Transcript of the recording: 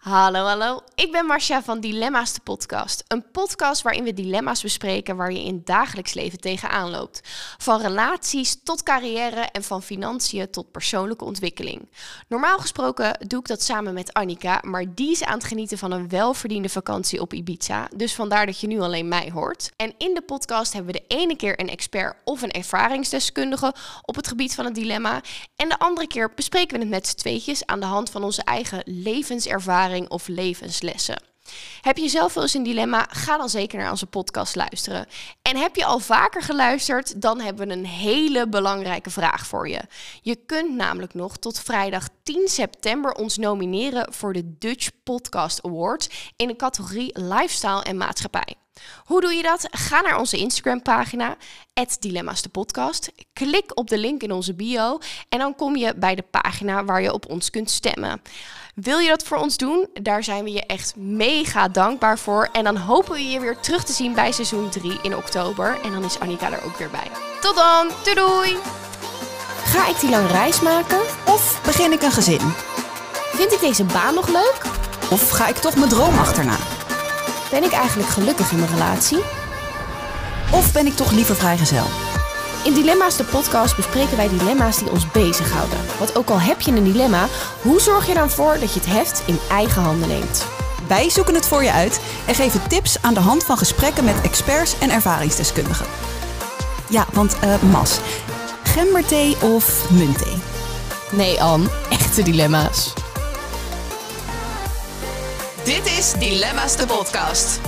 Hallo, hallo. Ik ben Marcia van Dilemma's de podcast. Een podcast waarin we dilemma's bespreken waar je in het dagelijks leven tegenaan loopt. Van relaties tot carrière en van financiën tot persoonlijke ontwikkeling. Normaal gesproken doe ik dat samen met Annika, maar die is aan het genieten van een welverdiende vakantie op Ibiza. Dus vandaar dat je nu alleen mij hoort. En in de podcast hebben we de ene keer een expert of een ervaringsdeskundige op het gebied van het dilemma. En de andere keer bespreken we het met z'n tweetjes aan de hand van onze eigen levenservaring of levenslessen. Heb je zelf wel eens een dilemma? Ga dan zeker naar onze podcast luisteren. En heb je al vaker geluisterd? Dan hebben we een hele belangrijke vraag voor je. Je kunt namelijk nog tot vrijdag 10 september ons nomineren voor de Dutch Podcast Awards in de categorie Lifestyle en Maatschappij. Hoe doe je dat? Ga naar onze Instagram-pagina, Dilemma's de podcast. Klik op de link in onze bio en dan kom je bij de pagina waar je op ons kunt stemmen. Wil je dat voor ons doen? Daar zijn we je echt mega dankbaar voor. En dan hopen we je weer terug te zien bij seizoen 3 in oktober. En dan is Annika er ook weer bij. Tot dan, doei doei! Ga ik die lange reis maken? Of begin ik een gezin? Vind ik deze baan nog leuk? Of ga ik toch mijn droom achterna? Ben ik eigenlijk gelukkig in mijn relatie? Of ben ik toch liever vrijgezel? In Dilemma's de podcast bespreken wij dilemma's die ons bezighouden. Want ook al heb je een dilemma, hoe zorg je dan voor dat je het heft in eigen handen neemt? Wij zoeken het voor je uit en geven tips aan de hand van gesprekken met experts en ervaringsdeskundigen. Ja, want uh, Mas, gemberthee of muntthee? Nee, Anne, echte dilemma's. Dit is Dilemma's de podcast.